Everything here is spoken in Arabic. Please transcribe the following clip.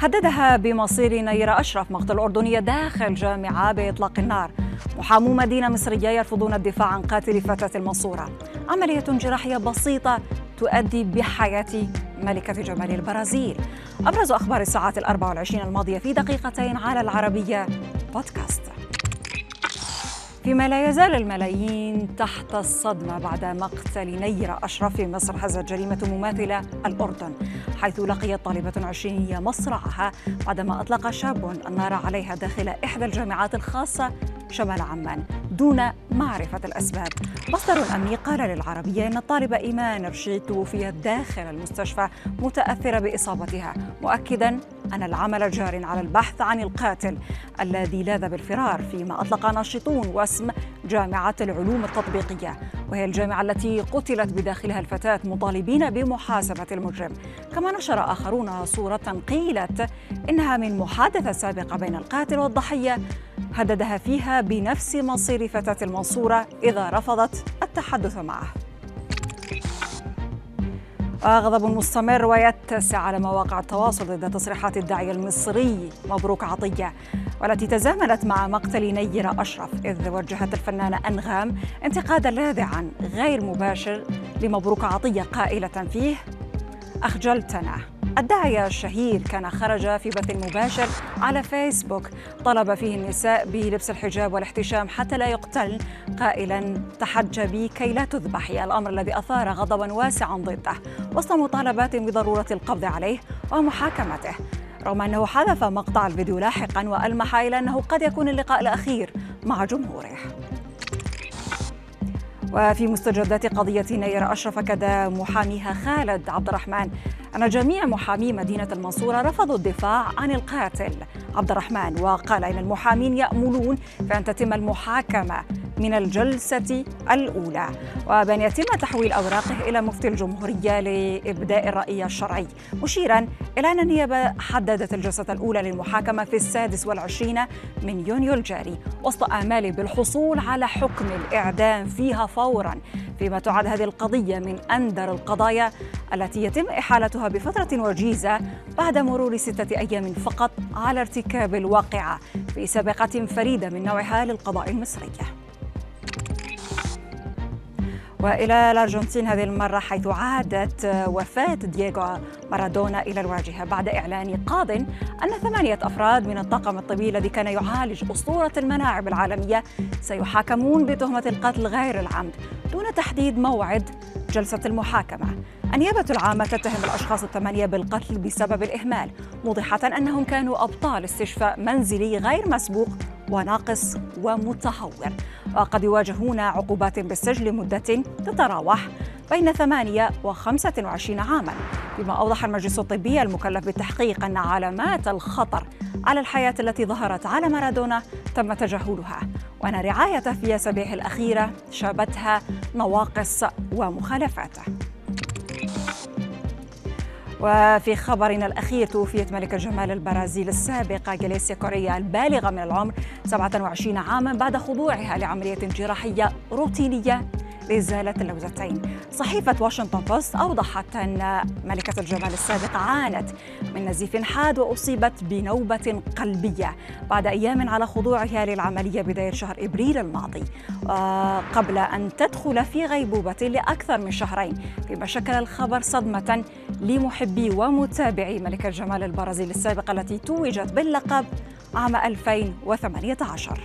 هددها بمصير نيرة أشرف مقتل أردنية داخل جامعة بإطلاق النار. محامو مدينة مصرية يرفضون الدفاع عن قاتل فتاة المنصورة. عملية جراحية بسيطة تؤدي بحياة ملكة جمال البرازيل. أبرز أخبار الساعات الأربع والعشرين الماضية في دقيقتين على العربية بودكاست. فيما لا يزال الملايين تحت الصدمة بعد مقتل نيرة أشرف في مصر حزت جريمة مماثلة الأردن حيث لقيت طالبة عشرينية مصرعها بعدما أطلق شاب النار عليها داخل إحدى الجامعات الخاصة شمال عمان دون معرفة الأسباب. مصدر أمني قال للعربية أن الطالبة إيمان رشيد توفيت داخل المستشفى متأثرة بإصابتها مؤكدا أن العمل جار على البحث عن القاتل الذي لاذ بالفرار فيما أطلق ناشطون واسم جامعة العلوم التطبيقية وهي الجامعة التي قتلت بداخلها الفتاة مطالبين بمحاسبة المجرم. كما نشر آخرون صورة قيلت إنها من محادثة سابقة بين القاتل والضحية هددها فيها بنفس مصير فتاة المنصورة إذا رفضت التحدث معه. غضب مستمر ويتسع على مواقع التواصل ضد تصريحات الداعية المصري مبروك عطية والتي تزامنت مع مقتل نيرة أشرف إذ وجهت الفنانة أنغام انتقادا لاذعا غير مباشر لمبروك عطية قائلة فيه أخجلتنا. الداعية الشهير كان خرج في بث مباشر على فيسبوك. طلب فيه النساء بلبس الحجاب والاحتشام حتى لا يقتل. قائلا تحجبي كي لا تذبحي الأمر الذي أثار غضبا واسعا ضده. وسط مطالبات بضرورة القبض عليه ومحاكمته. رغم أنه حذف مقطع الفيديو لاحقا وألمح إلى أنه قد يكون اللقاء الأخير مع جمهوره. وفي مستجدات قضية نير أشرف أكد محاميها خالد عبد الرحمن. أن جميع محامي مدينة المنصورة رفضوا الدفاع عن القاتل عبد الرحمن وقال إن المحامين يأملون في أن تتم المحاكمة. من الجلسة الأولى. وبأن يتم تحويل أوراقه إلى مفتي الجمهورية لإبداء الرأي الشرعي. مشيرا إلى أن النيابة حددت الجلسة الأولى للمحاكمة في السادس والعشرين من يونيو الجاري وسط آمال بالحصول على حكم الإعدام فيها فورا. فيما تعد هذه القضية من أندر القضايا التي يتم إحالتها بفترة وجيزة بعد مرور ستة أيام فقط على ارتكاب الواقعة في سابقة فريدة من نوعها للقضاء المصري وإلى الأرجنتين هذه المرة حيث عادت وفاة دييغو مارادونا إلى الواجهة بعد إعلان قاض أن ثمانية أفراد من الطاقم الطبي الذي كان يعالج أسطورة الملاعب العالمية سيحاكمون بتهمة القتل غير العمد دون تحديد موعد جلسة المحاكمة. النيابة العامة تتهم الأشخاص الثمانية بالقتل بسبب الإهمال موضحة أنهم كانوا أبطال استشفاء منزلي غير مسبوق وناقص ومتهور. وقد يواجهون عقوبات بالسجن لمدة تتراوح بين ثمانية وخمسة وعشرين عاما. بما أوضح المجلس الطبي المكلف بالتحقيق أن علامات الخطر على الحياة التي ظهرت على مارادونا تم تجاهلها. وأن رعايته في أسابيعه الأخيرة شابتها نواقص ومخالفات وفي خبرنا الأخير توفيت ملكة جمال البرازيل السابقة جاليسيا كوريا البالغة من العمر 27 عاما بعد خضوعها لعملية جراحية روتينية لإزالة اللوزتين. صحيفة واشنطن بوست أوضحت أن ملكة الجمال السابقة عانت من نزيف حاد وأصيبت بنوبة قلبية بعد أيام على خضوعها للعملية بداية شهر إبريل الماضي. قبل أن تدخل في غيبوبة لأكثر من شهرين فيما شكل الخبر صدمة لمحبي ومتابعي ملكة الجمال البرازيل السابقة التي توجت باللقب عام 2018